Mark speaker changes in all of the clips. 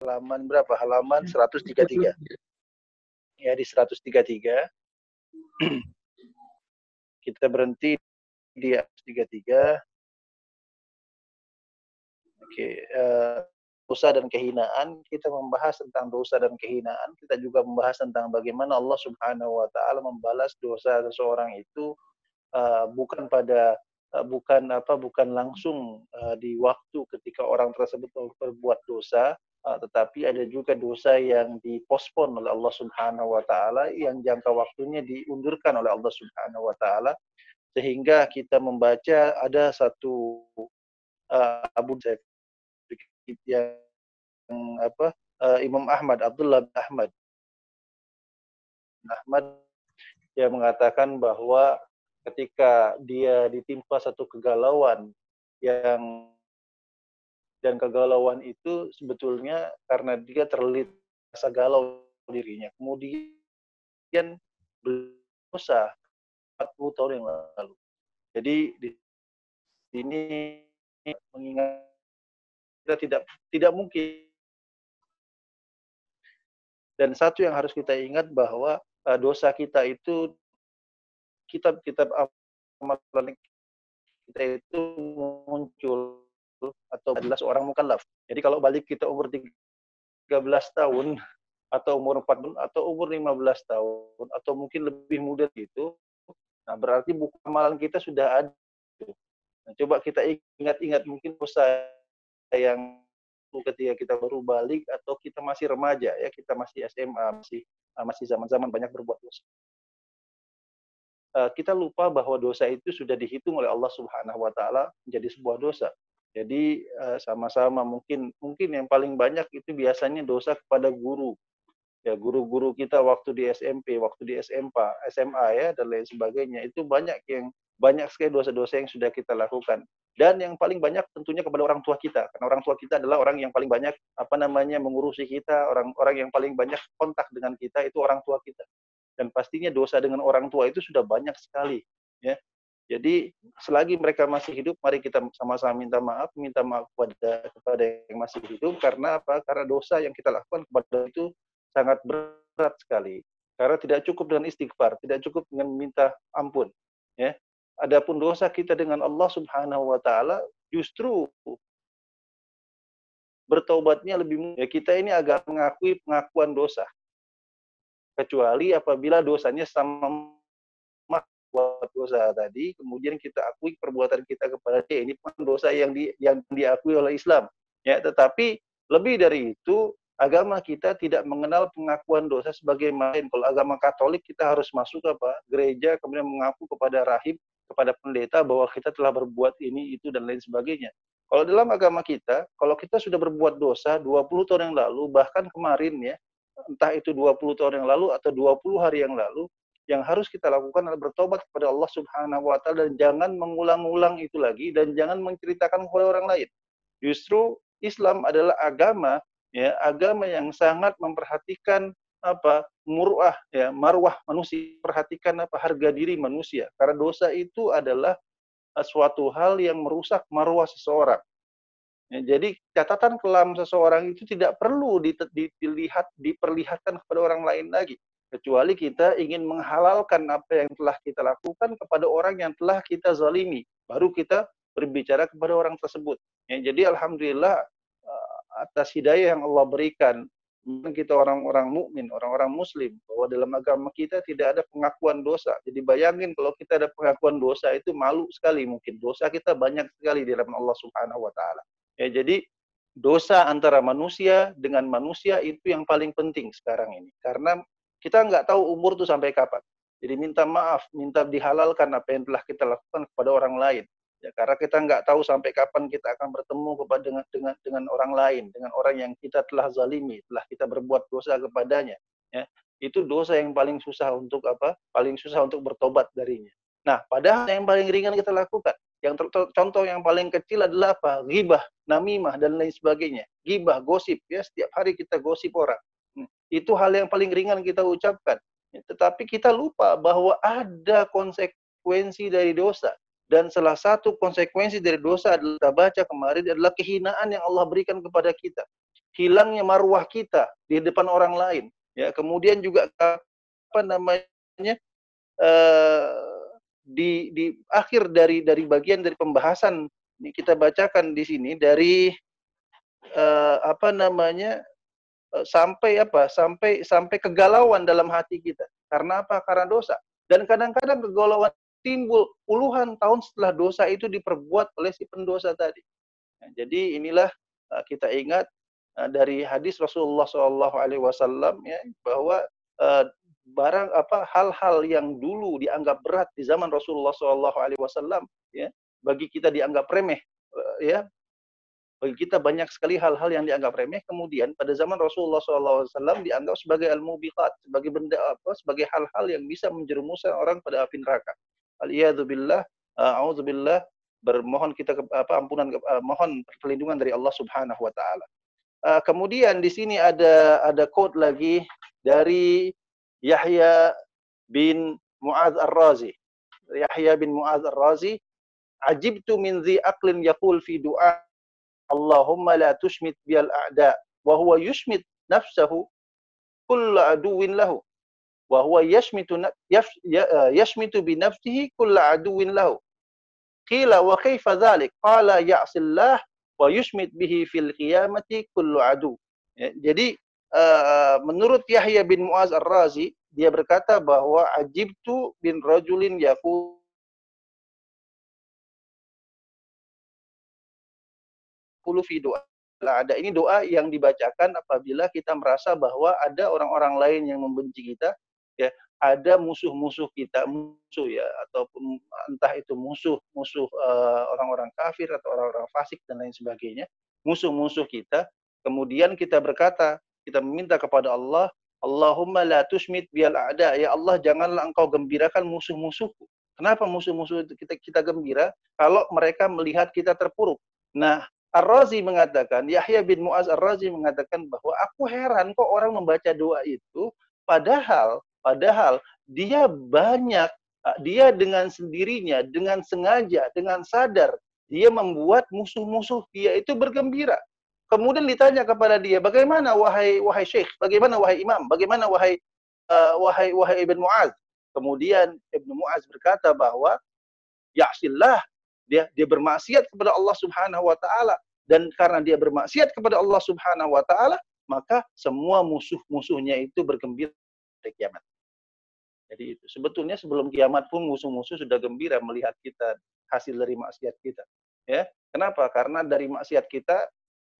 Speaker 1: halaman berapa? Halaman 133. Ya, di 133. Kita berhenti di 133. Oke, uh, dosa dan kehinaan, kita membahas tentang dosa dan kehinaan, kita juga membahas tentang bagaimana Allah Subhanahu wa taala membalas dosa seseorang itu uh, bukan pada uh, bukan apa bukan langsung uh, di waktu ketika orang tersebut berbuat dosa, tetapi ada juga dosa yang dipospon oleh Allah Subhanahu wa taala yang jangka waktunya diundurkan oleh Allah Subhanahu wa taala sehingga kita membaca ada satu uh, Abu Zaid yang apa uh, Imam Ahmad Abdullah bin Ahmad. Ahmad yang mengatakan bahwa ketika dia ditimpa satu kegalauan yang dan kegalauan itu sebetulnya karena dia terlilit rasa galau dirinya. Kemudian berdosa 40 tahun yang lalu. Jadi di sini mengingat kita tidak tidak mungkin. Dan satu yang harus kita ingat bahwa uh, dosa kita itu kitab-kitab amalan kita itu muncul atau adalah seorang mukallaf. Jadi kalau balik kita umur 13 tahun atau umur 14 atau umur 15 tahun atau mungkin lebih muda itu, nah berarti buku amalan kita sudah ada. Nah, coba kita ingat-ingat mungkin dosa yang ketika kita baru balik atau kita masih remaja ya kita masih SMA masih ah, masih zaman-zaman banyak berbuat dosa uh, kita lupa bahwa dosa itu sudah dihitung oleh Allah Subhanahu wa taala menjadi sebuah dosa. Jadi uh, sama-sama mungkin mungkin yang paling banyak itu biasanya dosa kepada guru. Ya, guru-guru kita waktu di SMP, waktu di SMA, SMA ya dan lain sebagainya itu banyak yang banyak sekali dosa-dosa yang sudah kita lakukan. Dan yang paling banyak tentunya kepada orang tua kita, karena orang tua kita adalah orang yang paling banyak apa namanya mengurusi kita, orang-orang yang paling banyak kontak dengan kita itu orang tua kita. Dan pastinya dosa dengan orang tua itu sudah banyak sekali, ya. Jadi selagi mereka masih hidup, mari kita sama-sama minta maaf, minta maaf kepada kepada yang masih hidup karena apa? Karena dosa yang kita lakukan kepada itu sangat berat sekali. Karena tidak cukup dengan istighfar, tidak cukup dengan minta ampun, ya Adapun dosa kita dengan Allah Subhanahu wa taala justru bertobatnya lebih ya kita ini agak mengakui pengakuan dosa. Kecuali apabila dosanya sama buat dosa tadi, kemudian kita akui perbuatan kita kepada dia ini pun dosa yang di, yang diakui oleh Islam. Ya, tetapi lebih dari itu agama kita tidak mengenal pengakuan dosa sebagai main. Kalau agama Katolik kita harus masuk apa? Gereja kemudian mengaku kepada rahib kepada pendeta bahwa kita telah berbuat ini, itu, dan lain sebagainya. Kalau dalam agama kita, kalau kita sudah berbuat dosa 20 tahun yang lalu, bahkan kemarin ya, entah itu 20 tahun yang lalu atau 20 hari yang lalu, yang harus kita lakukan adalah bertobat kepada Allah Subhanahu wa taala dan jangan mengulang-ulang itu lagi dan jangan menceritakan kepada orang lain. Justru Islam adalah agama ya, agama yang sangat memperhatikan apa murwah ya marwah manusia perhatikan apa harga diri manusia. Karena dosa itu adalah uh, suatu hal yang merusak marwah seseorang. Ya, jadi catatan kelam seseorang itu tidak perlu dilihat diperlihatkan kepada orang lain lagi kecuali kita ingin menghalalkan apa yang telah kita lakukan kepada orang yang telah kita zalimi baru kita berbicara kepada orang tersebut ya, jadi alhamdulillah uh, atas hidayah yang Allah berikan kita orang-orang mukmin, orang-orang muslim bahwa dalam agama kita tidak ada pengakuan dosa. Jadi bayangin kalau kita ada pengakuan dosa itu malu sekali mungkin. Dosa kita banyak sekali di dalam Allah Subhanahu wa taala. Ya, jadi dosa antara manusia dengan manusia itu yang paling penting sekarang ini. Karena kita nggak tahu umur itu sampai kapan. Jadi minta maaf, minta dihalalkan apa yang telah kita lakukan kepada orang lain. Ya, karena kita nggak tahu sampai kapan kita akan bertemu kepada dengan dengan dengan orang lain, dengan orang yang kita telah zalimi, telah kita berbuat dosa kepadanya. Ya, itu dosa yang paling susah untuk apa? Paling susah untuk bertobat darinya. Nah, padahal yang paling ringan kita lakukan. Yang contoh yang paling kecil adalah apa? Gibah, namimah dan lain sebagainya. Gibah, gosip ya setiap hari kita gosip orang. Itu hal yang paling ringan kita ucapkan. Tetapi kita lupa bahwa ada konsekuensi dari dosa. Dan salah satu konsekuensi dari dosa adalah kita baca kemarin adalah kehinaan yang Allah berikan kepada kita. hilangnya marwah kita di depan orang lain. Ya, kemudian juga apa namanya uh, di di akhir dari dari bagian dari pembahasan ini kita bacakan di sini dari uh, apa namanya sampai apa sampai sampai kegalauan dalam hati kita. Karena apa? Karena dosa. Dan kadang-kadang kegalauan timbul puluhan tahun setelah dosa itu diperbuat oleh si pendosa tadi. Nah, jadi inilah uh, kita ingat uh, dari hadis Rasulullah SAW ya bahwa uh, barang apa hal-hal yang dulu dianggap berat di zaman Rasulullah SAW ya bagi kita dianggap remeh uh, ya bagi kita banyak sekali hal-hal yang dianggap remeh kemudian pada zaman Rasulullah SAW dianggap sebagai al-mubiqat sebagai benda apa sebagai hal-hal yang bisa menjerumuskan orang pada api neraka Aliyadzubillah, a'udzubillah, bermohon kita ke, apa ampunan uh, mohon perlindungan dari Allah Subhanahu wa taala. Uh, kemudian di sini ada ada quote lagi dari Yahya bin Muadz Ar-Razi. Yahya bin Muadz Ar-Razi, "Ajibtu min dhi aqlin yaqul fi du'a Allahumma la tushmit bil a'da wa huwa yushmit nafsahu kullu aduwin lahu." wa huwa yashmitu yashmitu bi nafsihi kulla aduwin lahu qila wa kaifa dhalik qala ya'sillah wa yushmit bihi fil qiyamati kullu adu ya, jadi uh, menurut Yahya bin Muaz Ar-Razi dia berkata bahwa ajibtu bin rajulin yaqulu fi doa ada ini doa yang dibacakan apabila kita merasa bahwa ada orang-orang lain yang membenci kita ya ada musuh-musuh kita musuh ya ataupun entah itu musuh musuh uh, orang-orang kafir atau orang-orang fasik dan lain sebagainya musuh-musuh kita kemudian kita berkata kita meminta kepada Allah Allahumma la tusmit bial a'da. Ya Allah janganlah engkau gembirakan musuh-musuhku. Kenapa musuh-musuh kita kita gembira? Kalau mereka melihat kita terpuruk. Nah Ar-Razi mengatakan, Yahya bin Muaz Ar-Razi mengatakan bahwa aku heran kok orang membaca doa itu padahal Padahal dia banyak, ah, dia dengan sendirinya, dengan sengaja, dengan sadar, dia membuat musuh-musuh dia itu bergembira. Kemudian ditanya kepada dia, bagaimana wahai wahai syekh, bagaimana wahai imam, bagaimana wahai uh, wahai wahai Ibn Muaz. Kemudian Ibn Muaz berkata bahwa ya'sillah dia dia bermaksiat kepada Allah Subhanahu wa taala dan karena dia bermaksiat kepada Allah Subhanahu wa taala maka semua musuh-musuhnya itu bergembira di kiamat. Jadi itu sebetulnya sebelum kiamat pun musuh-musuh sudah gembira melihat kita hasil dari maksiat kita. Ya, kenapa? Karena dari maksiat kita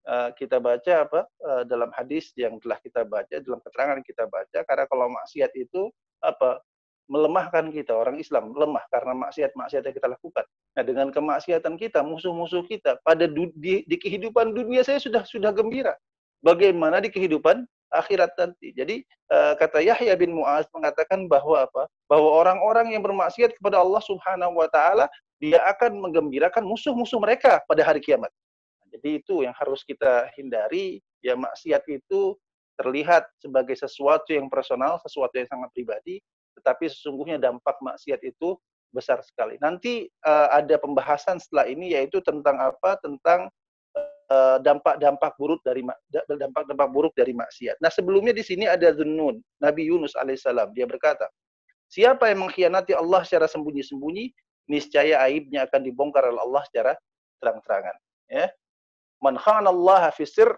Speaker 1: eh, kita baca apa eh, dalam hadis yang telah kita baca dalam keterangan kita baca karena kalau maksiat itu apa melemahkan kita orang Islam lemah karena maksiat-maksiat yang kita lakukan. Nah dengan kemaksiatan kita musuh-musuh kita pada di, di kehidupan dunia saya sudah sudah gembira. Bagaimana di kehidupan akhirat nanti. Jadi uh, kata Yahya bin Muaz mengatakan bahwa apa? Bahwa orang-orang yang bermaksiat kepada Allah Subhanahu wa taala dia akan menggembirakan musuh-musuh mereka pada hari kiamat. Jadi itu yang harus kita hindari. Ya maksiat itu terlihat sebagai sesuatu yang personal, sesuatu yang sangat pribadi, tetapi sesungguhnya dampak maksiat itu besar sekali. Nanti uh, ada pembahasan setelah ini yaitu tentang apa? Tentang Eh, dampak-dampak buruk dari dampak-dampak buruk dari maksiat. Nah, sebelumnya di sini ada Zunnun, Nabi Yunus alaihissalam. Dia berkata, siapa yang mengkhianati Allah secara sembunyi-sembunyi, niscaya aibnya akan dibongkar oleh Allah secara terang-terangan. Ya. Man khana Allah fi sir,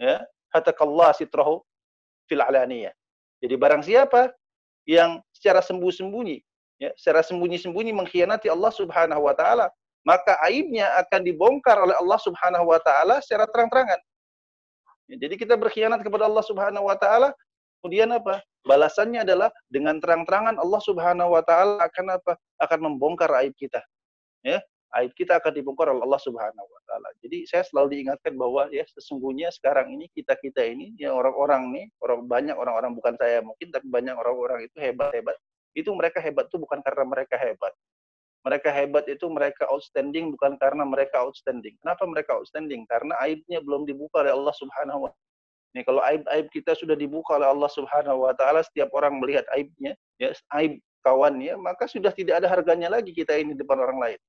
Speaker 1: ya, hatakallah sitrahu fil alaniyah. Jadi barang siapa yang secara sembunyi-sembunyi, ya, secara sembunyi-sembunyi mengkhianati Allah Subhanahu wa taala, maka aibnya akan dibongkar oleh Allah Subhanahu wa taala secara terang-terangan. Ya, jadi kita berkhianat kepada Allah Subhanahu wa taala, kemudian apa? Balasannya adalah dengan terang-terangan Allah Subhanahu wa taala akan apa? Akan membongkar aib kita. Ya, aib kita akan dibongkar oleh Allah Subhanahu wa taala. Jadi saya selalu diingatkan bahwa ya sesungguhnya sekarang ini kita-kita ini ya orang-orang nih, orang banyak orang-orang bukan saya mungkin tapi banyak orang-orang itu hebat-hebat. Itu mereka hebat itu bukan karena mereka hebat, mereka hebat itu mereka outstanding bukan karena mereka outstanding. Kenapa mereka outstanding? Karena aibnya belum dibuka oleh Allah Subhanahu wa Nih kalau aib-aib kita sudah dibuka oleh Allah Subhanahu wa taala, setiap orang melihat aibnya, ya aib kawannya, maka sudah tidak ada harganya lagi kita ini depan orang lain.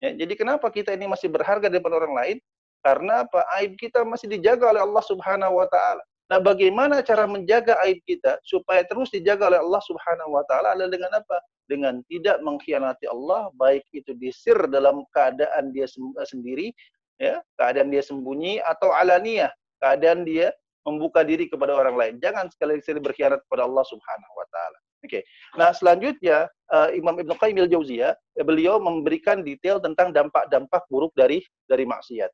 Speaker 1: Ya, jadi kenapa kita ini masih berharga depan orang lain? Karena apa? Aib kita masih dijaga oleh Allah Subhanahu wa taala. Nah, bagaimana cara menjaga aib kita supaya terus dijaga oleh Allah Subhanahu wa taala adalah dengan apa? Dengan tidak mengkhianati Allah, baik itu disir dalam keadaan dia sendiri, ya, keadaan dia sembunyi atau alaniyah, keadaan dia membuka diri kepada orang lain. Jangan sekali-kali berkhianat kepada Allah Subhanahu wa taala. Oke. Okay. Nah, selanjutnya uh, Imam Ibnu Qayyim al-Jauziyah beliau memberikan detail tentang dampak-dampak buruk dari dari maksiat.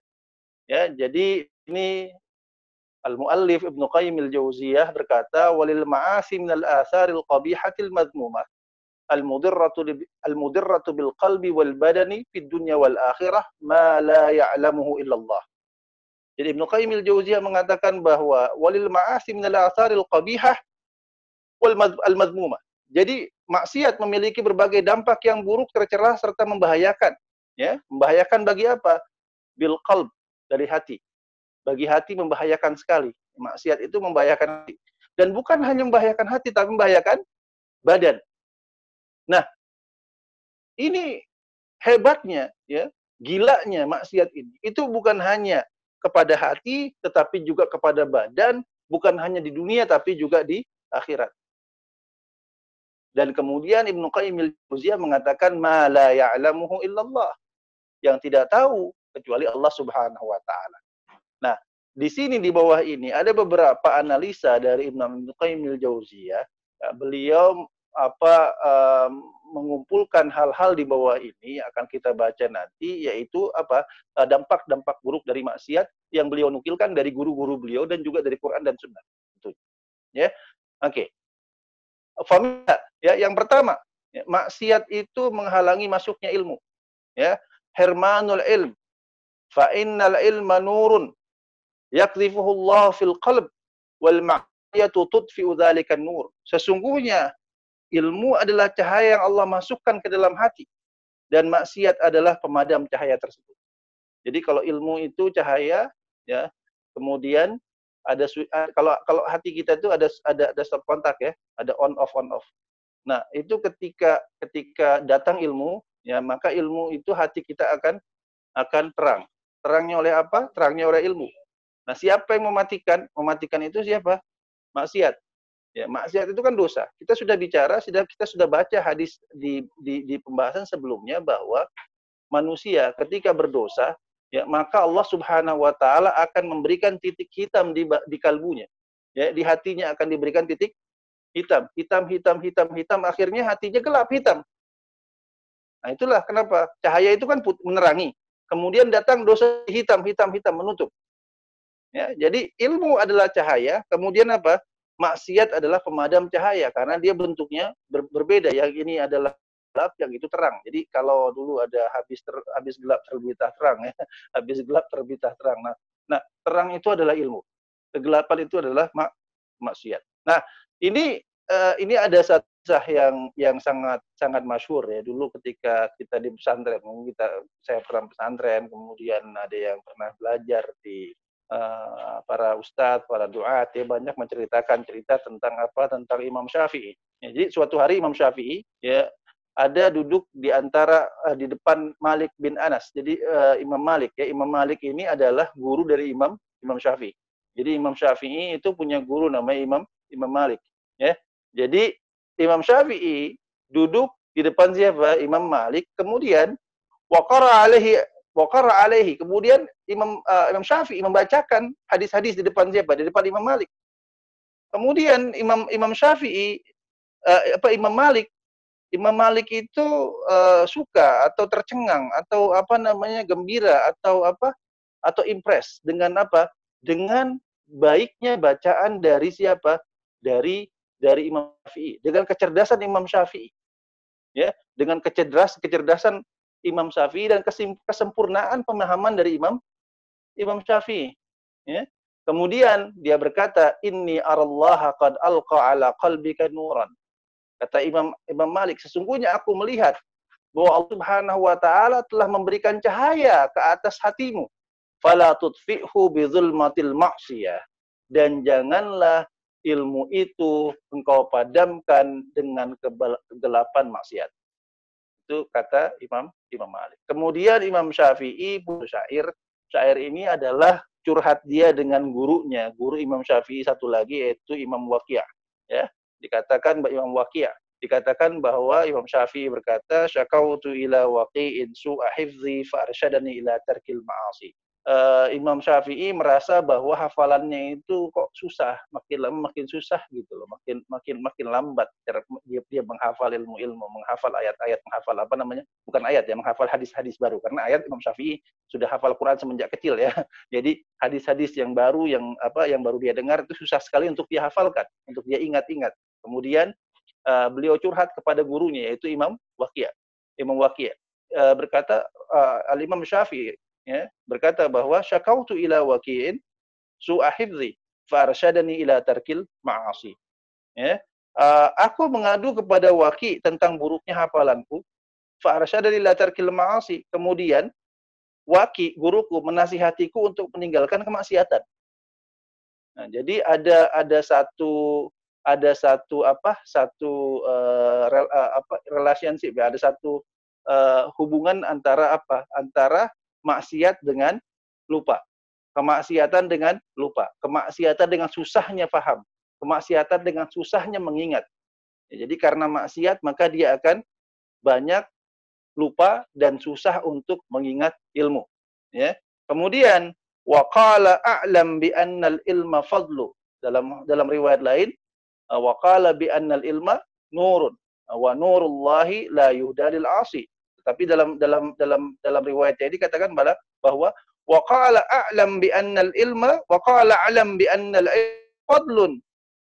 Speaker 1: Ya, jadi ini Al-Muallif Ibnu Qayyim al-Jauziyah berkata, "Walil ma'asi minal atharil qabihatil madmumah al-mudirratu al-mudirratu bil qalbi wal badani fid dunya wal akhirah ma la ya'lamuhu illallah." Jadi Ibnu Qayyim al-Jauziyah mengatakan bahwa walil ma'asi minal atharil qabihah al-madmumah. Jadi maksiat memiliki berbagai dampak yang buruk, tercela serta membahayakan, ya, membahayakan bagi apa? Bil qalb dari hati bagi hati membahayakan sekali. Maksiat itu membahayakan hati. Dan bukan hanya membahayakan hati, tapi membahayakan badan. Nah, ini hebatnya, ya, gilanya maksiat ini. Itu bukan hanya kepada hati, tetapi juga kepada badan, bukan hanya di dunia, tapi juga di akhirat. Dan kemudian Ibnu Qayyim al-Jauziyah mengatakan ma la ya'lamuhu illallah. Yang tidak tahu kecuali Allah Subhanahu wa taala. Nah, di sini di bawah ini ada beberapa analisa dari Ibnu Qayyim al-Jauziyah. Ya, beliau apa um, mengumpulkan hal-hal di bawah ini akan kita baca nanti yaitu apa eh, dampak-dampak buruk dari maksiat yang beliau nukilkan dari guru-guru beliau dan juga dari Quran dan Sunnah. Ya. Oke. Okay. Ya yang pertama, ya, maksiat itu menghalangi masuknya ilmu. Ya. Hermanul ilm. Fa innal ilma nurun yakzifuhu Allah fil qalb wal ma'iyatu tudfi'u dzalikan nur. Sesungguhnya ilmu adalah cahaya yang Allah masukkan ke dalam hati dan maksiat adalah pemadam cahaya tersebut. Jadi kalau ilmu itu cahaya ya, kemudian ada kalau kalau hati kita itu ada ada ada stop kontak ya, ada on off on off. Nah, itu ketika ketika datang ilmu ya, maka ilmu itu hati kita akan akan terang. Terangnya oleh apa? Terangnya oleh ilmu. Nah, siapa yang mematikan? Mematikan itu siapa? Maksiat. Ya, maksiat itu kan dosa. Kita sudah bicara, sudah kita sudah baca hadis di, di, di pembahasan sebelumnya bahwa manusia ketika berdosa, ya maka Allah Subhanahu wa taala akan memberikan titik hitam di di kalbunya. Ya, di hatinya akan diberikan titik hitam, hitam, hitam, hitam, hitam, akhirnya hatinya gelap hitam. Nah, itulah kenapa cahaya itu kan menerangi. Kemudian datang dosa hitam, hitam, hitam menutup. Ya, jadi ilmu adalah cahaya, kemudian apa? Maksiat adalah pemadam cahaya karena dia bentuknya ber berbeda. Yang ini adalah gelap, yang itu terang. Jadi kalau dulu ada habis ter, habis gelap terbitah terang ya, habis gelap terbitah terang. Nah, nah terang itu adalah ilmu. Kegelapan itu adalah mak maksiat. Nah, ini uh, ini ada satu kisah yang yang sangat sangat masyhur ya dulu ketika kita di pesantren kita saya pernah pesantren kemudian ada yang pernah belajar di uh, para ustadz, para doa, ya banyak menceritakan cerita tentang apa tentang Imam Syafi'i. Ya, jadi suatu hari Imam Syafi'i ya ada duduk di antara uh, di depan Malik bin Anas. Jadi uh, Imam Malik ya Imam Malik ini adalah guru dari Imam Imam Syafi'i. Jadi Imam Syafi'i itu punya guru namanya Imam Imam Malik ya. Jadi Imam Syafi'i duduk di depan siapa? Imam Malik. Kemudian waqara alaihi Waqara alaihi. Kemudian Imam uh, Imam Syafi'i membacakan hadis-hadis di depan siapa? Di depan Imam Malik. Kemudian Imam Imam Syafi'i uh, apa Imam Malik Imam Malik itu uh, suka atau tercengang atau apa namanya gembira atau apa atau impress dengan apa? Dengan baiknya bacaan dari siapa? Dari dari Imam Syafi'i, dengan kecerdasan Imam Syafi'i. Ya, dengan kecerdasan kecerdasan Imam Syafi'i dan kesempurnaan pemahaman dari Imam Imam Syafi'i. Ya. Kemudian dia berkata, Inni arallaha qad alqa ala qalbika nuran. Kata Imam Imam Malik, sesungguhnya aku melihat bahwa Allah Subhanahu wa taala telah memberikan cahaya ke atas hatimu. Fala tudfi'hu bi zulmatil ma'siyah. Dan janganlah ilmu itu engkau padamkan dengan kegelapan maksiat. Itu kata Imam Imam Malik. Kemudian Imam Syafi'i pun syair syair ini adalah curhat dia dengan gurunya, guru Imam Syafi'i satu lagi yaitu Imam Waqiyah. Ya, dikatakan Imam Waqiyah dikatakan bahwa Imam Syafi'i berkata syakautu ila waqi'in su'a hifzi fa arsyadani ila tarkil ma'asi uh, Imam Syafi'i merasa bahwa hafalannya itu kok susah, makin lama makin susah gitu loh, makin makin makin lambat dia dia menghafal ilmu-ilmu, menghafal ayat-ayat, menghafal apa namanya? Bukan ayat ya, menghafal hadis-hadis baru karena ayat Imam Syafi'i sudah hafal Quran semenjak kecil ya. Jadi hadis-hadis yang baru yang apa yang baru dia dengar itu susah sekali untuk dia hafalkan, untuk dia ingat-ingat. Kemudian uh, beliau curhat kepada gurunya yaitu Imam Waqiyah. Imam Waqiyah uh, berkata uh, Al Imam Syafi'i ya, berkata bahwa syakautu ila waqi'in su'a hifzi fa arsyadani ila tarkil ma'asi. Ya. Uh, aku mengadu kepada waki tentang buruknya hafalanku fa arsyadani ila tarkil ma'asi. Kemudian waki guruku menasihatiku untuk meninggalkan kemaksiatan. Nah, jadi ada ada satu ada satu apa satu uh, rel, uh, apa relationship ya ada satu uh, hubungan antara apa antara maksiat dengan lupa. Kemaksiatan dengan lupa. Kemaksiatan dengan susahnya paham. Kemaksiatan dengan susahnya mengingat. Ya, jadi karena maksiat maka dia akan banyak lupa dan susah untuk mengingat ilmu. Ya. Kemudian waqala a'lam bi annal ilma fadlu. Dalam dalam riwayat lain waqala bi annal ilma nurun wa nurullahi la yuhdalil asi. Tapi dalam dalam dalam dalam riwayat ini katakan bahwa wa qala a'lam bi annal ilma wa qala a'lam bi annal fadlun.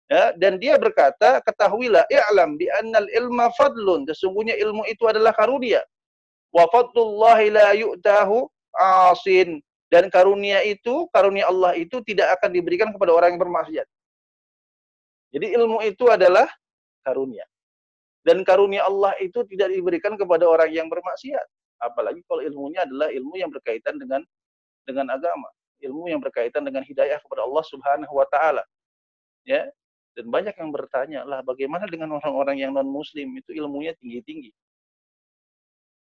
Speaker 1: Ya, dan dia berkata, ketahuilah i'lam bi annal ilma fadlun. Sesungguhnya ilmu itu adalah karunia. Wa fadlullahi la yu'tahu asin. Dan karunia itu, karunia Allah itu tidak akan diberikan kepada orang yang bermaksiat. Jadi ilmu itu adalah karunia. Dan karunia Allah itu tidak diberikan kepada orang yang bermaksiat. Apalagi kalau ilmunya adalah ilmu yang berkaitan dengan dengan agama, ilmu yang berkaitan dengan hidayah kepada Allah Subhanahu wa taala. Ya. Dan banyak yang bertanya, lah bagaimana dengan orang-orang yang non muslim itu ilmunya tinggi-tinggi.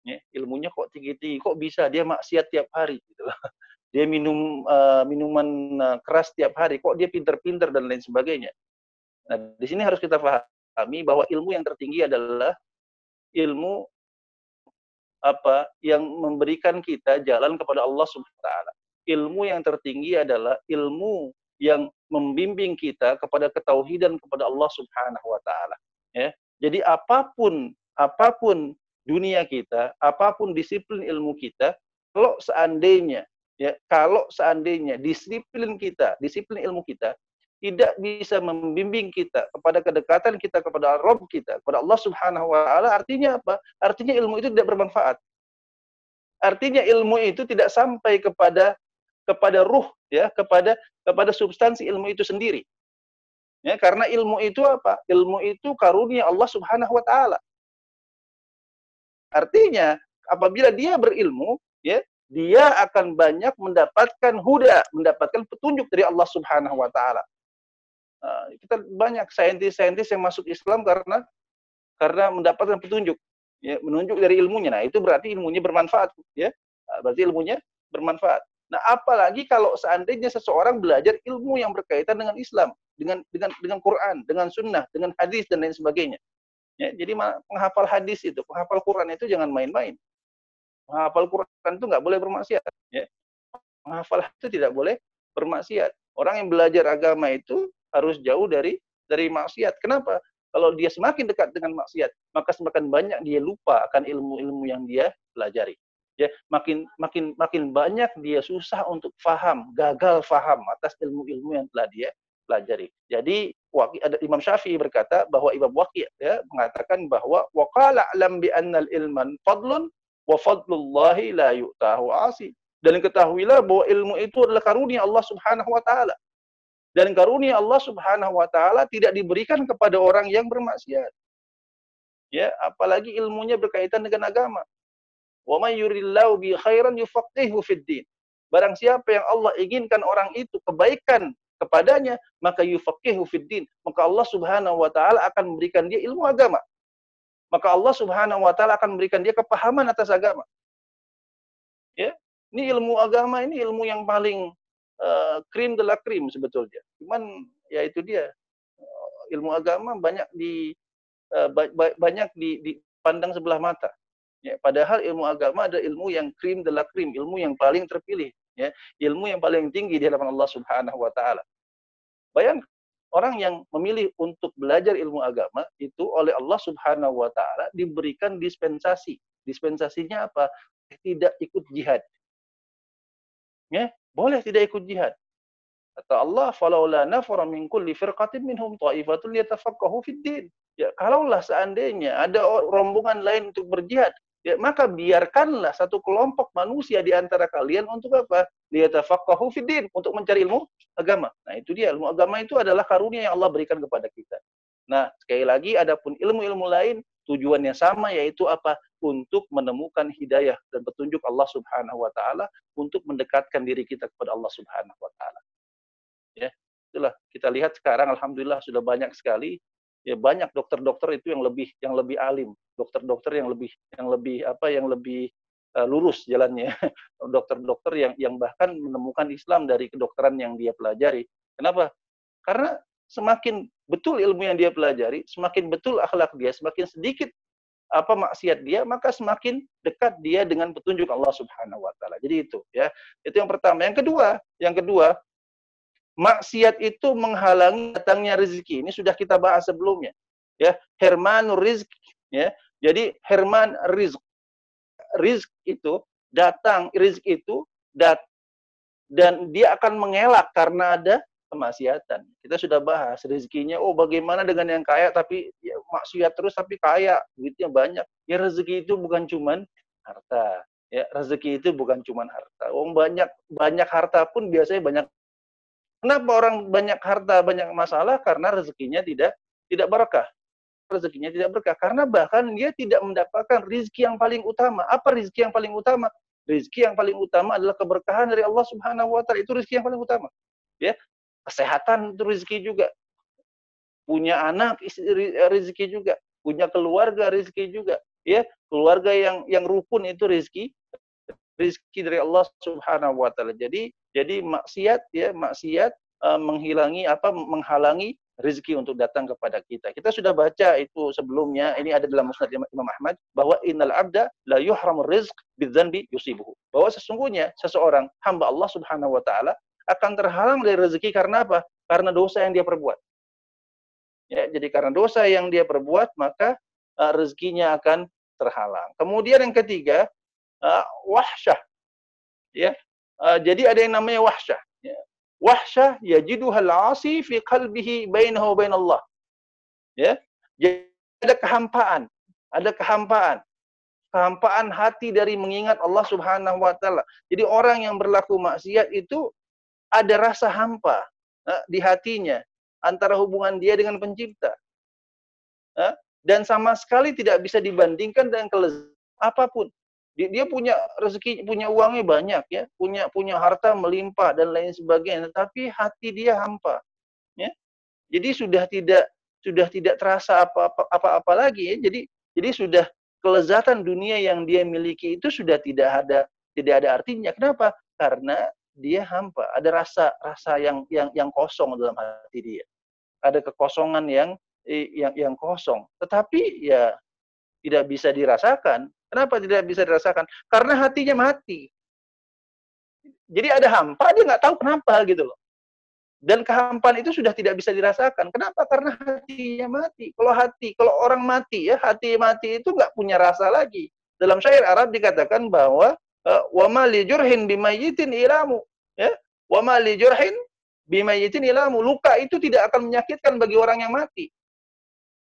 Speaker 1: Ya, ilmunya kok tinggi-tinggi, kok bisa dia maksiat tiap hari gitu Dia minum uh, minuman uh, keras tiap hari, kok dia pinter-pinter dan lain sebagainya. Nah, di sini harus kita paham kami bahwa ilmu yang tertinggi adalah ilmu apa yang memberikan kita jalan kepada Allah Subhanahu wa taala. Ilmu yang tertinggi adalah ilmu yang membimbing kita kepada ketauhidan kepada Allah Subhanahu wa taala, ya. Jadi apa pun apa pun dunia kita, apa pun disiplin ilmu kita, kalau seandainya ya, kalau seandainya disiplin kita, disiplin ilmu kita tidak bisa membimbing kita kepada kedekatan kita kepada Rabb kita, kepada Allah Subhanahu wa taala, artinya apa? Artinya ilmu itu tidak bermanfaat. Artinya ilmu itu tidak sampai kepada kepada ruh ya, kepada kepada substansi ilmu itu sendiri. Ya, karena ilmu itu apa? Ilmu itu karunia Allah Subhanahu wa taala. Artinya apabila dia berilmu, ya, dia akan banyak mendapatkan huda, mendapatkan petunjuk dari Allah Subhanahu wa taala. Ah, kita banyak saintis-saintis yang masuk Islam karena karena mendapatkan petunjuk, ya, menunjuk dari ilmunya. Nah, itu berarti ilmunya bermanfaat, ya. Ah, berarti ilmunya bermanfaat. Nah, apalagi kalau seandainya seseorang belajar ilmu yang berkaitan dengan Islam, dengan dengan dengan Quran, dengan sunnah, dengan hadis dan lain sebagainya. Ya, jadi menghafal hadis itu, menghafal Quran itu jangan main-main. Menghafal Quran itu nggak boleh bermaksiat. Ya. Menghafal itu tidak boleh bermaksiat. Orang yang belajar agama itu harus jauh dari dari maksiat. Kenapa? Kalau dia semakin dekat dengan maksiat, maka semakin banyak dia lupa akan ilmu-ilmu yang dia pelajari. Ya, makin makin makin banyak dia susah untuk faham, gagal faham atas ilmu-ilmu yang telah dia pelajari. Jadi ada Imam Syafi'i berkata bahwa Imam Waqi' ya mengatakan bahwa waqala alam bi annal ilman fadlun wa fadlullahi la yu'tahu asi. Dan ketahuilah bahwa ilmu itu adalah karunia Allah Subhanahu wa taala. Dan karunia Allah Subhanahu wa taala tidak diberikan kepada orang yang bermaksiat. Ya, apalagi ilmunya berkaitan dengan agama. Wa may yuridillahu bi khairan yufaqihu fid din. Barang siapa yang Allah inginkan orang itu kebaikan kepadanya, maka yufaqihu fid din. Maka Allah Subhanahu wa taala akan memberikan dia ilmu agama. Maka Allah Subhanahu wa taala akan memberikan dia kepahaman atas agama. Ya, Ini ilmu agama ini ilmu yang paling uh, krim de la krim sebetulnya. Cuman ya itu dia ilmu agama banyak di ba banyak di, dipandang sebelah mata. Ya, padahal ilmu agama ada ilmu yang krim de la krim, ilmu yang paling terpilih, ya, ilmu yang paling tinggi di hadapan Allah Subhanahu wa taala. Bayang orang yang memilih untuk belajar ilmu agama itu oleh Allah Subhanahu wa taala diberikan dispensasi. Dispensasinya apa? Tidak ikut jihad. Ya, boleh tidak ikut jihad. Kata Allah, "Falaula nafara min kulli firqatin minhum ta'ifatun yatafaqahu fid din." Ya, kalaulah seandainya ada rombongan lain untuk berjihad, ya maka biarkanlah satu kelompok manusia di antara kalian untuk apa? Liyatafaqahu fiddin, untuk mencari ilmu agama. Nah, itu dia ilmu agama itu adalah karunia yang Allah berikan kepada kita. Nah, sekali lagi adapun ilmu-ilmu lain tujuannya sama yaitu apa? Untuk menemukan hidayah dan petunjuk Allah Subhanahu wa taala untuk mendekatkan diri kita kepada Allah Subhanahu wa taala. Ya, itulah kita lihat sekarang alhamdulillah sudah banyak sekali ya banyak dokter-dokter itu yang lebih yang lebih alim, dokter-dokter yang lebih yang lebih apa yang lebih uh, lurus jalannya, dokter-dokter yang yang bahkan menemukan Islam dari kedokteran yang dia pelajari. Kenapa? Karena semakin betul ilmu yang dia pelajari, semakin betul akhlak dia, semakin sedikit apa maksiat dia, maka semakin dekat dia dengan petunjuk Allah Subhanahu wa taala. Jadi itu ya. Itu yang pertama. Yang kedua, yang kedua, maksiat itu menghalangi datangnya rezeki. Ini sudah kita bahas sebelumnya. Ya, Herman rizq ya. Jadi Herman rizq. Rizq itu datang, rizq itu dat dan dia akan mengelak karena ada kemaksiatan. Kita sudah bahas rezekinya. Oh, bagaimana dengan yang kaya tapi ya, maksiat terus tapi kaya, duitnya banyak. Ya rezeki itu bukan cuman harta. Ya, rezeki itu bukan cuman harta. Oh, banyak banyak harta pun biasanya banyak Kenapa orang banyak harta, banyak masalah? Karena rezekinya tidak tidak berkah. Rezekinya tidak berkah karena bahkan dia tidak mendapatkan rizki yang paling utama. Apa rizki yang paling utama? Rizki yang paling utama adalah keberkahan dari Allah Subhanahu wa taala. Itu rizki yang paling utama. Ya. Kesehatan itu rizki juga. Punya anak rizki juga. Punya keluarga rizki juga. Ya, keluarga yang yang rukun itu rizki rizki dari Allah Subhanahu wa taala. Jadi jadi maksiat ya maksiat uh, menghilangi apa menghalangi rezeki untuk datang kepada kita. Kita sudah baca itu sebelumnya, ini ada dalam Musnad Imam Ahmad bahwa innal abda la yuhramu rizq bidzanbi yusibuhu. Bahwa sesungguhnya seseorang hamba Allah Subhanahu wa taala akan terhalang dari rezeki karena apa? Karena dosa yang dia perbuat. Ya, jadi karena dosa yang dia perbuat maka uh, rezekinya akan terhalang. Kemudian yang ketiga, uh, wahsyah. Ya. Uh, jadi ada yang namanya wahsyah. Ya. Wahsyah yajiduhal asi fi qalbihi bainahu bain Allah. Ya. Jadi ada kehampaan, ada kehampaan. Kehampaan hati dari mengingat Allah Subhanahu wa taala. Jadi orang yang berlaku maksiat itu ada rasa hampa di hatinya antara hubungan dia dengan pencipta. Dan sama sekali tidak bisa dibandingkan dengan kelezatan apa pun dia, dia punya rezeki, punya uangnya banyak ya, punya punya harta melimpah dan lain sebagainya, tapi hati dia hampa. Ya. Jadi sudah tidak sudah tidak terasa apa-apa apa-apa lagi ya. Jadi jadi sudah kelezatan dunia yang dia miliki itu sudah tidak ada tidak ada artinya. Kenapa? Karena dia hampa, ada rasa rasa yang yang yang kosong dalam hati dia. Ada kekosongan yang yang yang kosong. Tetapi ya tidak bisa dirasakan Kenapa tidak bisa dirasakan? Karena hatinya mati. Jadi ada hampa, dia nggak tahu kenapa gitu loh. Dan kehampaan itu sudah tidak bisa dirasakan. Kenapa? Karena hatinya mati. Kalau hati, kalau orang mati ya, hati mati itu nggak punya rasa lagi. Dalam syair Arab dikatakan bahwa eh, wama li jurhin bimayitin ilamu. Ya, wama li jurhin bimayitin ilamu. Luka itu tidak akan menyakitkan bagi orang yang mati.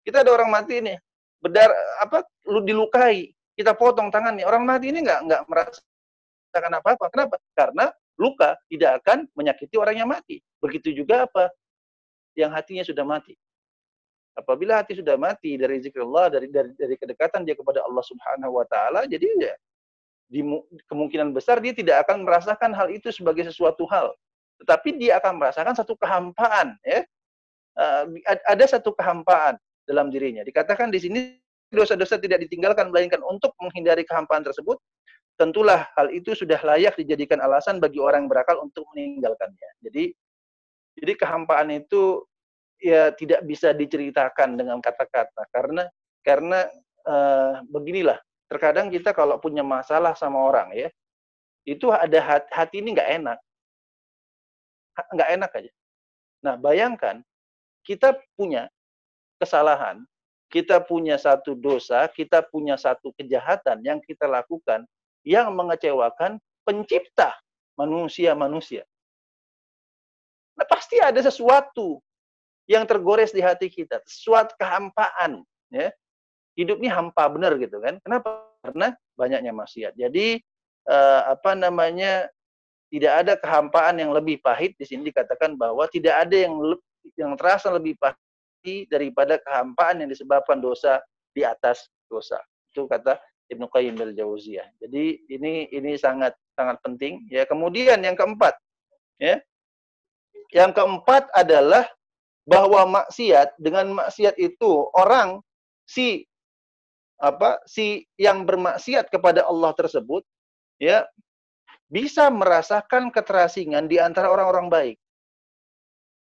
Speaker 1: Kita ada orang mati nih, bedar apa lu dilukai kita potong tangannya. Orang mati ini nggak nggak merasakan apa-apa. Kenapa? Karena luka tidak akan menyakiti orang yang mati. Begitu juga apa? Yang hatinya sudah mati. Apabila hati sudah mati dari zikrullah, dari, dari dari kedekatan dia kepada Allah Subhanahu wa taala, jadi ya di, kemungkinan besar dia tidak akan merasakan hal itu sebagai sesuatu hal. Tetapi dia akan merasakan satu kehampaan, ya. Uh, ada satu kehampaan dalam dirinya. Dikatakan di sini dosa-dosa tidak ditinggalkan melainkan untuk menghindari kehampaan tersebut tentulah hal itu sudah layak dijadikan alasan bagi orang berakal untuk meninggalkannya. Jadi jadi kehampaan itu ya tidak bisa diceritakan dengan kata-kata karena karena uh, beginilah terkadang kita kalau punya masalah sama orang ya itu ada hati, hati ini nggak enak nggak enak aja nah bayangkan kita punya kesalahan kita punya satu dosa kita punya satu kejahatan yang kita lakukan yang mengecewakan pencipta manusia-manusia nah pasti ada sesuatu yang tergores di hati kita sesuatu kehampaan ya hidup ini hampa benar gitu kan. Kenapa? Karena banyaknya maksiat. Jadi uh, apa namanya tidak ada kehampaan yang lebih pahit di sini dikatakan bahwa tidak ada yang yang terasa lebih pahit daripada kehampaan yang disebabkan dosa di atas dosa. Itu kata Ibnu Qayyim al-Jauziyah. Jadi ini ini sangat sangat penting ya. Kemudian yang keempat ya. Yang keempat adalah bahwa maksiat dengan maksiat itu orang si apa si yang bermaksiat kepada Allah tersebut ya bisa merasakan keterasingan di antara orang-orang baik.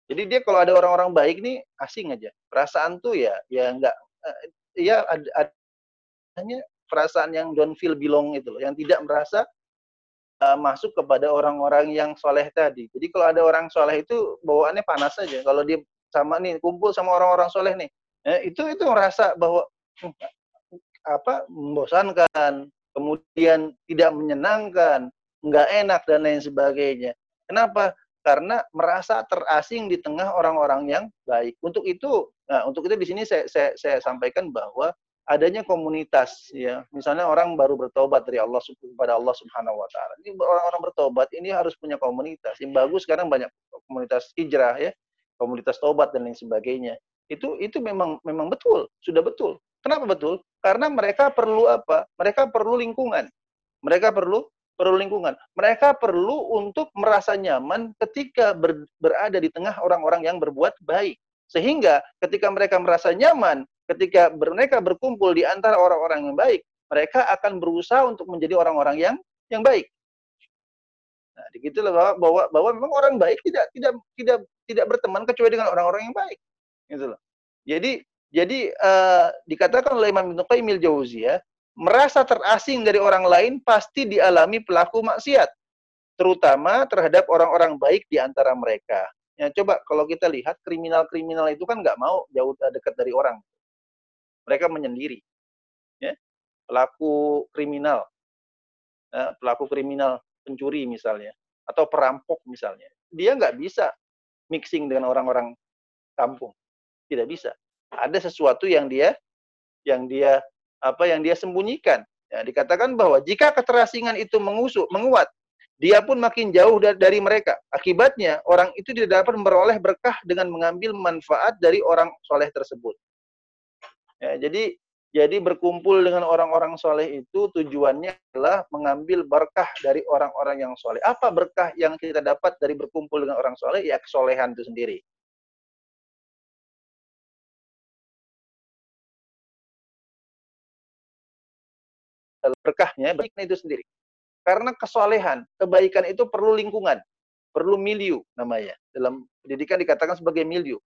Speaker 1: Jadi dia kalau ada orang-orang baik nih asing aja. Perasaan tuh ya ya enggak uh, ya ada adanya perasaan yang don't feel belong itu loh, yang tidak merasa uh, masuk kepada orang-orang yang soleh tadi. Jadi kalau ada orang soleh itu bawaannya panas saja. Kalau dia sama nih kumpul sama orang-orang soleh nih, ya, itu itu merasa bahwa hmm, apa membosankan, kemudian tidak menyenangkan, nggak enak dan lain sebagainya. Kenapa? Karena merasa terasing di tengah orang-orang yang baik. Untuk itu, nah untuk itu di sini saya, saya, saya sampaikan bahwa adanya komunitas ya misalnya orang baru bertobat dari Allah kepada Allah Subhanahu wa taala. Ini orang-orang bertobat ini harus punya komunitas. Yang bagus sekarang banyak komunitas hijrah ya, komunitas tobat dan lain sebagainya. Itu itu memang memang betul, sudah betul. Kenapa betul? Karena mereka perlu apa? Mereka perlu lingkungan. Mereka perlu perlu lingkungan. Mereka perlu untuk merasa nyaman ketika ber, berada di tengah orang-orang yang berbuat baik. Sehingga ketika mereka merasa nyaman, ketika mereka berkumpul di antara orang-orang yang baik, mereka akan berusaha untuk menjadi orang-orang yang yang baik. Nah, begitulah bahwa, bahwa bahwa memang orang baik tidak tidak tidak tidak berteman kecuali dengan orang-orang yang baik. Gitu loh. Jadi jadi uh, dikatakan oleh Imam Ibnu Qayyim al-Jauziyah, merasa terasing dari orang lain pasti dialami pelaku maksiat, terutama terhadap orang-orang baik di antara mereka. Ya, coba kalau kita lihat kriminal-kriminal itu kan nggak mau jauh dekat dari orang. Mereka menyendiri. Ya. Pelaku kriminal, ya, pelaku kriminal pencuri misalnya, atau perampok misalnya, dia nggak bisa mixing dengan orang-orang kampung. Tidak bisa ada sesuatu yang dia yang dia apa yang dia sembunyikan. Ya, dikatakan bahwa jika keterasingan itu mengusuk, menguat, dia pun makin jauh dari mereka. Akibatnya, orang itu tidak dapat memperoleh berkah dengan mengambil manfaat dari orang soleh tersebut. Ya, jadi jadi berkumpul dengan orang-orang soleh itu tujuannya adalah mengambil berkah dari orang-orang yang soleh. Apa berkah yang kita dapat dari berkumpul dengan orang soleh? Ya kesolehan itu sendiri. Berkahnya baiknya itu sendiri. Karena kesolehan, kebaikan itu perlu lingkungan, perlu milieu namanya. Dalam pendidikan dikatakan sebagai milieu,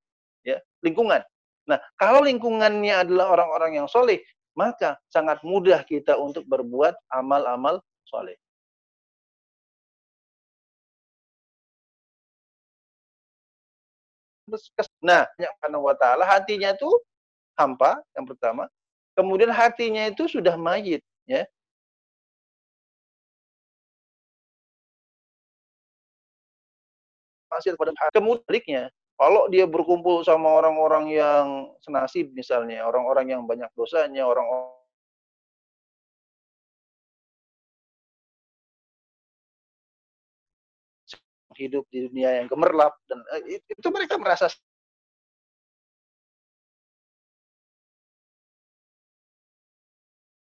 Speaker 1: ya lingkungan. Nah, kalau lingkungannya adalah orang-orang yang soleh, maka sangat mudah kita untuk berbuat amal-amal soleh. Nah, karena wa ta'ala hatinya itu hampa yang pertama. Kemudian hatinya itu sudah mayit, ya. maksiat pada kemudian kalau dia berkumpul sama orang-orang yang senasib misalnya, orang-orang yang banyak dosanya, orang hidup di dunia yang gemerlap dan eh, itu mereka merasa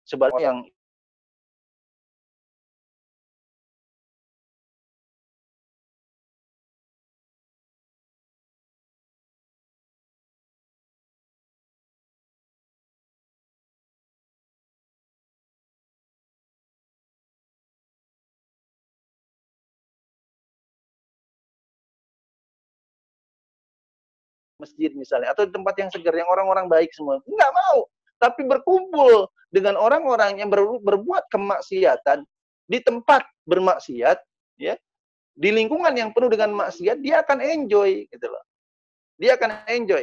Speaker 1: sebaliknya yang masjid misalnya atau di tempat yang segar yang orang-orang baik semua nggak mau tapi berkumpul dengan orang-orang yang ber, berbuat kemaksiatan di tempat bermaksiat ya. Di lingkungan yang penuh dengan maksiat dia akan enjoy gitu loh. Dia akan enjoy.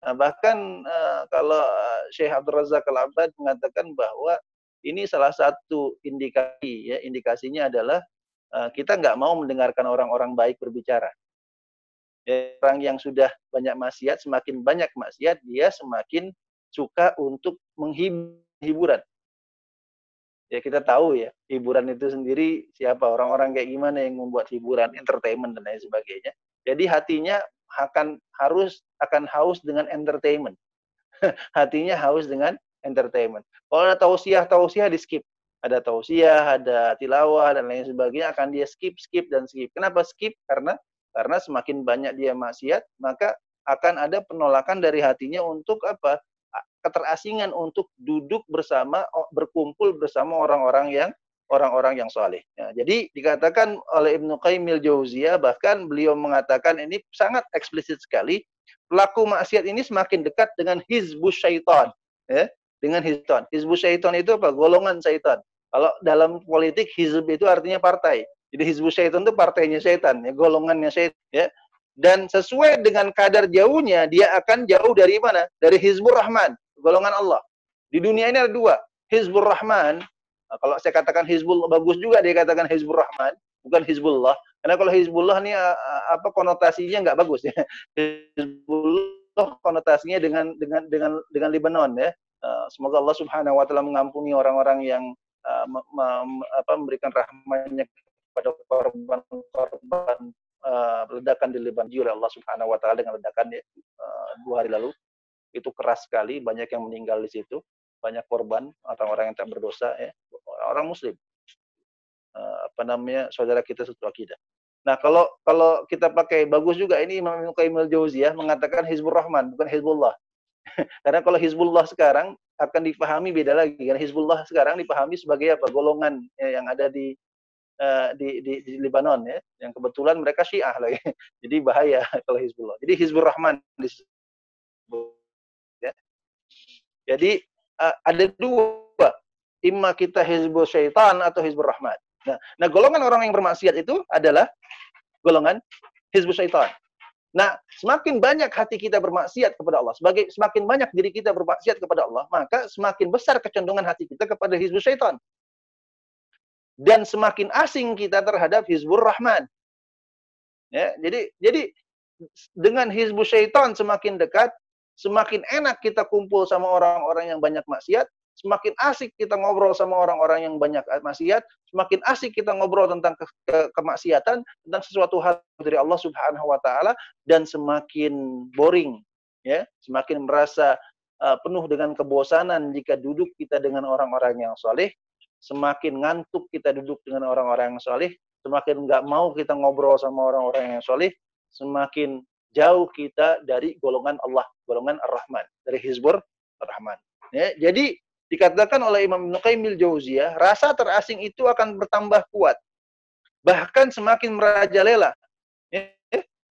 Speaker 1: Nah, bahkan uh, kalau Syekh Abdul Razak Al-Abad mengatakan bahwa ini salah satu indikasi ya. Indikasinya adalah uh, kita nggak mau mendengarkan orang-orang baik berbicara. Orang yang sudah banyak maksiat, semakin banyak maksiat, dia semakin suka untuk menghiburan. Ya kita tahu ya, hiburan itu sendiri siapa orang-orang kayak gimana yang membuat hiburan, entertainment dan lain sebagainya. Jadi hatinya akan harus akan haus dengan entertainment. hatinya haus dengan entertainment. Kalau ada tausiah, tausiah di skip. Ada tausiah, ada tilawah dan lain sebagainya akan dia skip, skip dan skip. Kenapa skip? Karena karena semakin banyak dia maksiat, maka akan ada penolakan dari hatinya untuk apa? Keterasingan untuk duduk bersama, berkumpul bersama orang-orang yang orang-orang yang soleh. Ya, jadi dikatakan oleh Ibnu Qayyim Jauziyah bahkan beliau mengatakan ini sangat eksplisit sekali pelaku maksiat ini semakin dekat dengan hizbus syaitan ya dengan hizbun hizbus syaitan itu apa golongan syaitan kalau dalam politik hizb itu artinya partai jadi Hizbus Syaitan itu partainya setan, ya, golongannya setan. Ya. Dan sesuai dengan kadar jauhnya, dia akan jauh dari mana? Dari Hizbur Rahman, golongan Allah. Di dunia ini ada dua. Hizbur Rahman, nah, kalau saya katakan Hizbul bagus juga dia katakan Hizbur Rahman, bukan Hizbullah. Karena kalau Hizbullah ini apa konotasinya nggak bagus ya. Hizbullah konotasinya dengan dengan dengan dengan Lebanon ya. Semoga Allah Subhanahu wa taala mengampuni orang-orang yang memberikan rahmatnya pada korban-korban ledakan di Lebanon oleh Allah Subhanahu wa taala dengan ledakan uh, dua hari lalu. Itu keras sekali, banyak yang meninggal di situ, banyak korban orang-orang yang tak berdosa ya, orang muslim. Uh, apa namanya? saudara kita satu akidah. Nah, kalau kalau kita pakai bagus juga ini Imam Ibnu Qayyim al-Jauziyah mengatakan Hizbur Rahman bukan Hizbullah. Karena kalau Hizbullah sekarang akan dipahami beda lagi. Karena Hizbullah sekarang dipahami sebagai apa? Golongan ya, yang ada di uh, di, di, di Lebanon ya, yang kebetulan mereka Syiah lagi. Jadi bahaya kalau Hizbullah. Jadi Hizbur Rahman ya. Jadi uh, ada dua, imma kita Hizbul Syaitan atau Hizbur Rahman. Nah, nah golongan orang yang bermaksiat itu adalah golongan Hizbul Syaitan. Nah, semakin banyak hati kita bermaksiat kepada Allah, sebagai semakin banyak diri kita bermaksiat kepada Allah, maka semakin besar kecenderungan hati kita kepada hizbul syaitan dan semakin asing kita terhadap Hizbur Rahman. Ya, jadi jadi dengan Hizbus Syaitan semakin dekat, semakin enak kita kumpul sama orang-orang yang banyak maksiat, semakin asik kita ngobrol sama orang-orang yang banyak maksiat, semakin asik kita ngobrol tentang ke ke kemaksiatan, tentang sesuatu hal dari Allah Subhanahu wa taala dan semakin boring ya, semakin merasa uh, penuh dengan kebosanan jika duduk kita dengan orang-orang yang soleh, semakin ngantuk kita duduk dengan orang-orang yang soleh, semakin nggak mau kita ngobrol sama orang-orang yang soleh, semakin jauh kita dari golongan Allah, golongan Ar-Rahman, dari Hizbur Ar-Rahman. Ya, jadi dikatakan oleh Imam Ibn Qayyim Jauziyah, rasa terasing itu akan bertambah kuat. Bahkan semakin merajalela. Ya,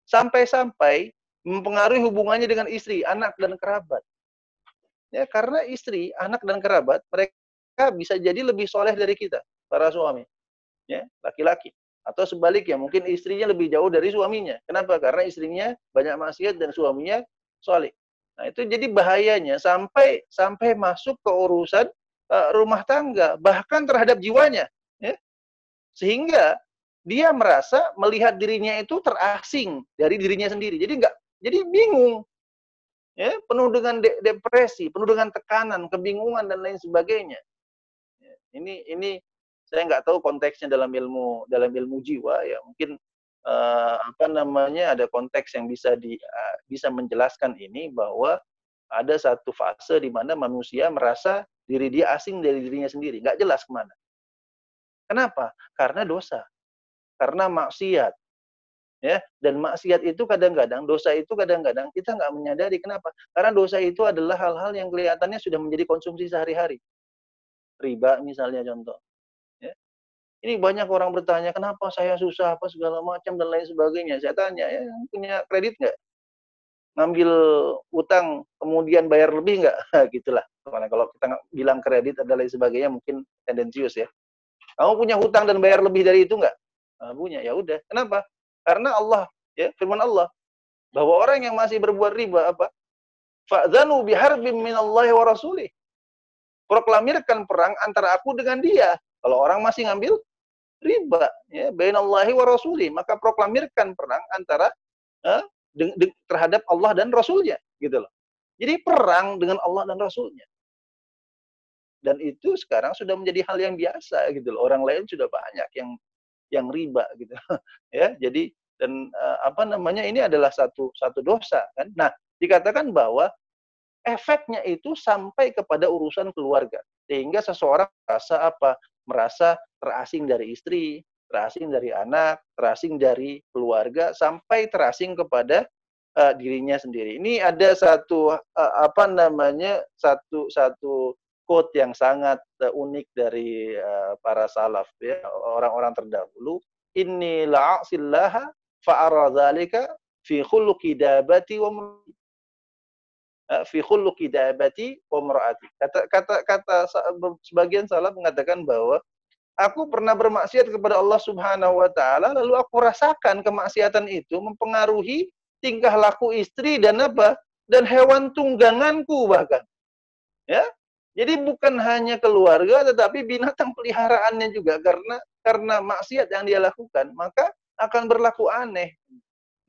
Speaker 1: sampai-sampai mempengaruhi hubungannya dengan istri, anak dan kerabat. Ya, karena istri, anak dan kerabat mereka bisa jadi lebih soleh dari kita, para suami. Ya, laki-laki. Atau sebaliknya, mungkin istrinya lebih jauh dari suaminya. Kenapa? Karena istrinya banyak maksiat dan suaminya soleh. Nah, itu jadi bahayanya sampai sampai masuk ke urusan uh, rumah tangga, bahkan terhadap jiwanya. Ya. Sehingga dia merasa melihat dirinya itu terasing dari dirinya sendiri. Jadi enggak jadi bingung. Ya, penuh dengan de depresi, penuh dengan tekanan, kebingungan dan lain sebagainya. Ini ini saya nggak tahu konteksnya dalam ilmu dalam ilmu jiwa ya. Mungkin uh, apa namanya ada konteks yang bisa di uh, bisa menjelaskan ini bahwa ada satu fase di mana manusia merasa diri dia asing dari dirinya sendiri. Nggak jelas ke mana. Kenapa? Karena dosa. Karena maksiat. Ya dan maksiat itu kadang-kadang dosa itu kadang-kadang kita nggak menyadari. Kenapa? Karena dosa itu adalah hal-hal yang kelihatannya sudah menjadi konsumsi sehari-hari. Riba misalnya contoh. Ini banyak orang bertanya, kenapa saya susah apa segala macam dan lain sebagainya. Saya tanya, ya punya kredit nggak? ngambil utang kemudian bayar lebih nggak? Gitulah. Kalau kita bilang kredit dan lain sebagainya mungkin tendensius ya. Kamu punya hutang dan bayar lebih dari itu nggak? Nah, punya. Ya udah. Kenapa? Karena Allah ya firman Allah bahwa orang yang masih berbuat riba apa? Fa'zanu biharbim minallahi wa rasulih. Proklamirkan perang antara aku dengan dia. Kalau orang masih ngambil riba ya bainallahi wa rasuli. Maka proklamirkan perang antara eh, terhadap Allah dan Rasulnya gitu loh. Jadi perang dengan Allah dan Rasulnya. Dan itu sekarang sudah menjadi hal yang biasa gitu loh. Orang lain sudah banyak yang yang riba gitu ya. Jadi dan uh, apa namanya ini adalah satu satu dosa kan. Nah dikatakan bahwa efeknya itu sampai kepada urusan keluarga. Sehingga seseorang merasa apa merasa terasing dari istri, terasing dari anak, terasing dari keluarga, sampai terasing kepada uh, dirinya sendiri. Ini ada satu uh, apa namanya satu satu quote yang sangat uh, unik dari uh, para salaf ya orang-orang terdahulu. Inni la'asillaha fa'ara dzalika fi khuluqi dabati wa fi khuluqi dabati mar'ati. Kata kata kata sebagian salah mengatakan bahwa aku pernah bermaksiat kepada Allah Subhanahu wa taala lalu aku rasakan kemaksiatan itu mempengaruhi tingkah laku istri dan apa? dan hewan tungganganku bahkan. Ya. Jadi bukan hanya keluarga tetapi binatang peliharaannya juga karena karena maksiat yang dia lakukan maka akan berlaku aneh.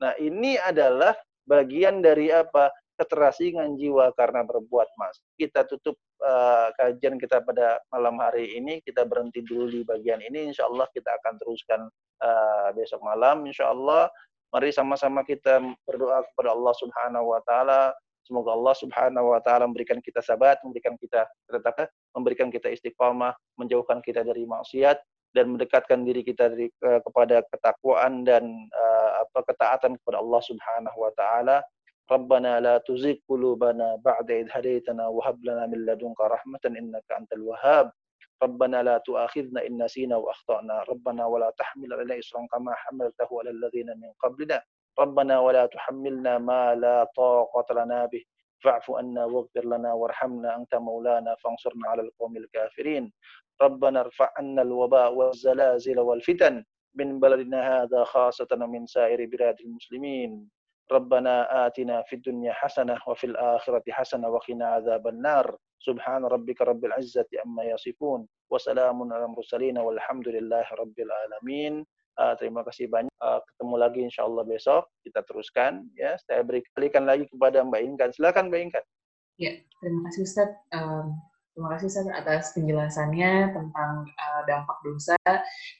Speaker 1: Nah, ini adalah bagian dari apa? Keterasingan jiwa karena berbuat mas. Kita tutup uh, kajian kita pada malam hari ini. Kita berhenti dulu di bagian ini. Insya Allah kita akan teruskan uh, besok malam. Insya Allah mari sama-sama kita berdoa kepada Allah Subhanahu Wa Taala. Semoga Allah Subhanahu Wa Taala memberikan kita sabat, memberikan kita tetap memberikan kita istiqamah, menjauhkan kita dari maksiat dan mendekatkan diri kita dari, uh, kepada ketakwaan dan uh, apa ketaatan kepada Allah Subhanahu Wa Taala ربنا لا تزغ قلوبنا بعد إذ هديتنا وهب لنا من لدنك رحمة إنك أنت الوهاب. ربنا لا تؤاخذنا إن نسينا وأخطأنا. ربنا ولا تحمل علينا إصرا كما حملته على الذين من قبلنا. ربنا ولا تحملنا ما لا طاقة لنا به. فاعف عنا واغفر لنا وارحمنا أنت مولانا فانصرنا على القوم الكافرين. ربنا ارفع عنا الوباء والزلازل والفتن. من بلدنا هذا خاصة من سائر بلاد المسلمين. ربنا آتنا في الدنيا حسنة وفي الآخرة حسنة وقنا عذاب النار سبحان ربك رب العزة أما يصفون وسلام على المرسلين والحمد لله رب العالمين Uh, terima kasih banyak. Uh, ketemu lagi insya Allah besok. Kita teruskan. ya. Saya berikan lagi kepada Mbak Inkan. Silakan Mbak Inkan.
Speaker 2: Ya, terima kasih Ustaz. Um, Terima kasih Ustaz atas penjelasannya tentang uh, dampak dosa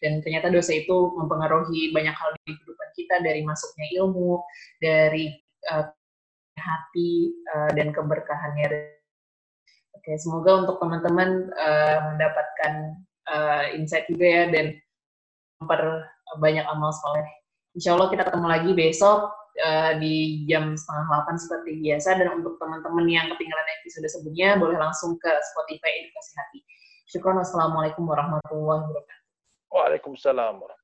Speaker 2: dan ternyata dosa itu mempengaruhi banyak hal di kehidupan kita dari masuknya ilmu, dari uh, hati uh, dan keberkahannya. Oke, semoga untuk teman-teman uh, mendapatkan uh, insight juga ya dan memperbanyak amal soleh. Insya Allah kita ketemu lagi besok uh, di jam setengah delapan seperti biasa dan untuk teman-teman yang ketinggalan episode sebelumnya boleh langsung ke Spotify Edukasi Hati. Syukur wassalamualaikum warahmatullahi wabarakatuh.
Speaker 1: Waalaikumsalam warahmatullahi